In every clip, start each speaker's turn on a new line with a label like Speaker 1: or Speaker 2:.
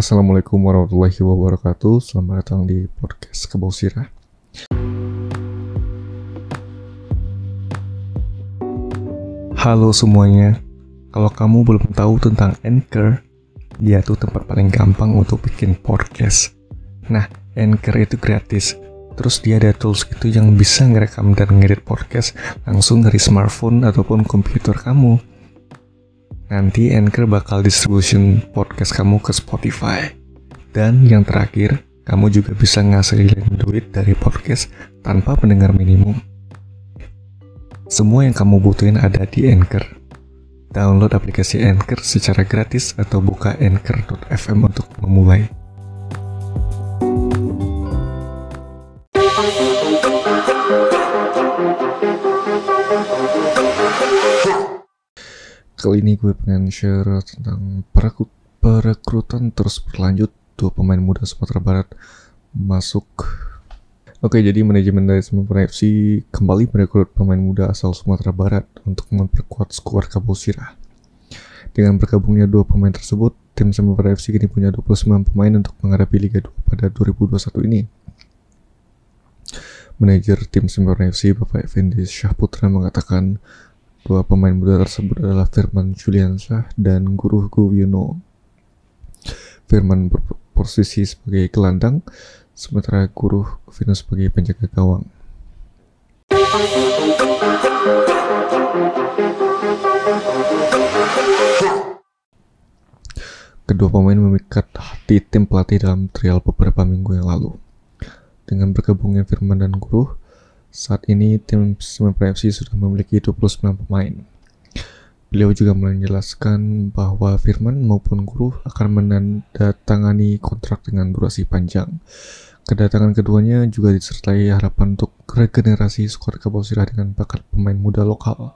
Speaker 1: Assalamualaikum warahmatullahi wabarakatuh. Selamat datang di podcast Kebau Halo semuanya. Kalau kamu belum tahu tentang Anchor Dia tuh tempat paling gampang untuk bikin podcast. Nah, Anchor itu gratis. Terus dia ada tools gitu yang bisa ngerekam dan ngedit podcast langsung dari smartphone ataupun komputer kamu nanti Anchor bakal distribution podcast kamu ke Spotify. Dan yang terakhir, kamu juga bisa ngasilin duit dari podcast tanpa pendengar minimum. Semua yang kamu butuhin ada di Anchor. Download aplikasi Anchor secara gratis atau buka anchor.fm untuk memulai. Kali ini gue pengen share tentang perekrut perekrutan terus berlanjut dua pemain muda Sumatera Barat masuk. Oke, jadi manajemen dari Semarang FC kembali merekrut pemain muda asal Sumatera Barat untuk memperkuat skuad Kabusira. Dengan bergabungnya dua pemain tersebut, tim Semarang FC kini punya 29 pemain untuk menghadapi Liga 2 pada 2021 ini. Manajer tim Semarang FC Bapak Effendi Syahputra mengatakan Dua pemain muda tersebut adalah Firman Juliansyah dan Guru Guwiono. Firman berposisi sebagai gelandang, sementara Guru Guwiono sebagai penjaga gawang. Kedua pemain memikat hati tim pelatih dalam trial beberapa minggu yang lalu. Dengan bergabungnya Firman dan Guru, saat ini tim FC sudah memiliki 29 pemain. Beliau juga menjelaskan bahwa Firman maupun Guru akan menandatangani kontrak dengan durasi panjang. Kedatangan keduanya juga disertai harapan untuk regenerasi skuad Kabosira dengan bakat pemain muda lokal.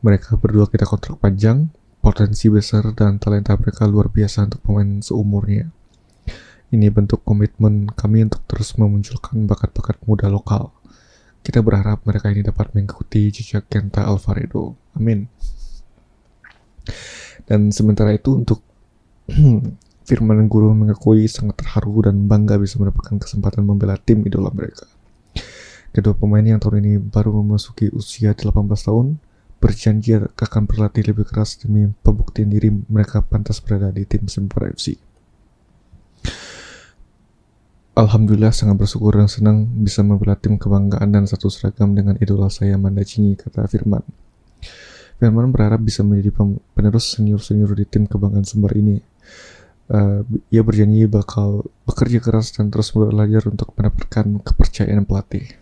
Speaker 1: Mereka berdua kita kontrak panjang, potensi besar dan talenta mereka luar biasa untuk pemain seumurnya. Ini bentuk komitmen kami untuk terus memunculkan bakat-bakat muda lokal. Kita berharap mereka ini dapat mengikuti jejak Kenta Alvaredo. Amin. Dan sementara itu untuk Firman Guru mengakui sangat terharu dan bangga bisa mendapatkan kesempatan membela tim idola mereka. Kedua pemain yang tahun ini baru memasuki usia 18 tahun berjanji akan berlatih lebih keras demi pembuktian diri mereka pantas berada di tim Sempura FC. Alhamdulillah sangat bersyukur dan senang bisa membela tim kebanggaan dan satu seragam dengan idola saya Manda Cingi, kata Firman. Firman berharap bisa menjadi penerus senior-senior di tim kebanggaan Sumber ini. Uh, ia berjanji bakal bekerja keras dan terus belajar untuk mendapatkan kepercayaan pelatih.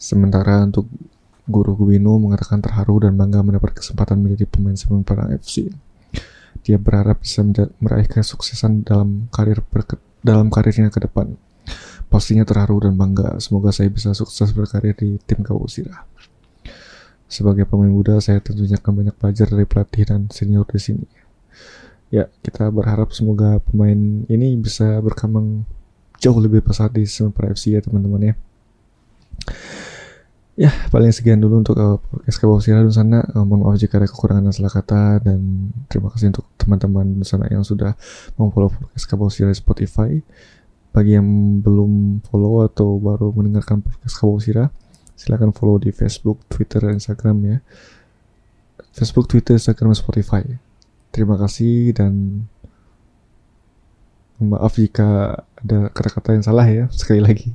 Speaker 1: Sementara untuk Guru Guwino mengatakan terharu dan bangga mendapat kesempatan menjadi pemain semen FC. Dia berharap bisa meraih kesuksesan dalam karir dalam karirnya ke depan. Pastinya terharu dan bangga. Semoga saya bisa sukses berkarir di tim Kawusira. Sebagai pemain muda, saya tentunya akan banyak belajar dari pelatih dan senior di sini. Ya, kita berharap semoga pemain ini bisa berkembang jauh lebih pesat di Semen FC ya teman-teman ya. Ya, paling sekian dulu untuk uh, podcast Kabau Sira sana. Uh, mohon maaf jika ada kekurangan dan salah kata dan terima kasih untuk teman-teman di sana yang sudah memfollow podcast Kabau Sira di Spotify. Bagi yang belum follow atau baru mendengarkan podcast Kabau Sira, silakan follow di Facebook, Twitter, dan Instagram ya. Facebook, Twitter, Instagram, Spotify. Terima kasih dan maaf jika ada kata-kata yang salah ya sekali lagi.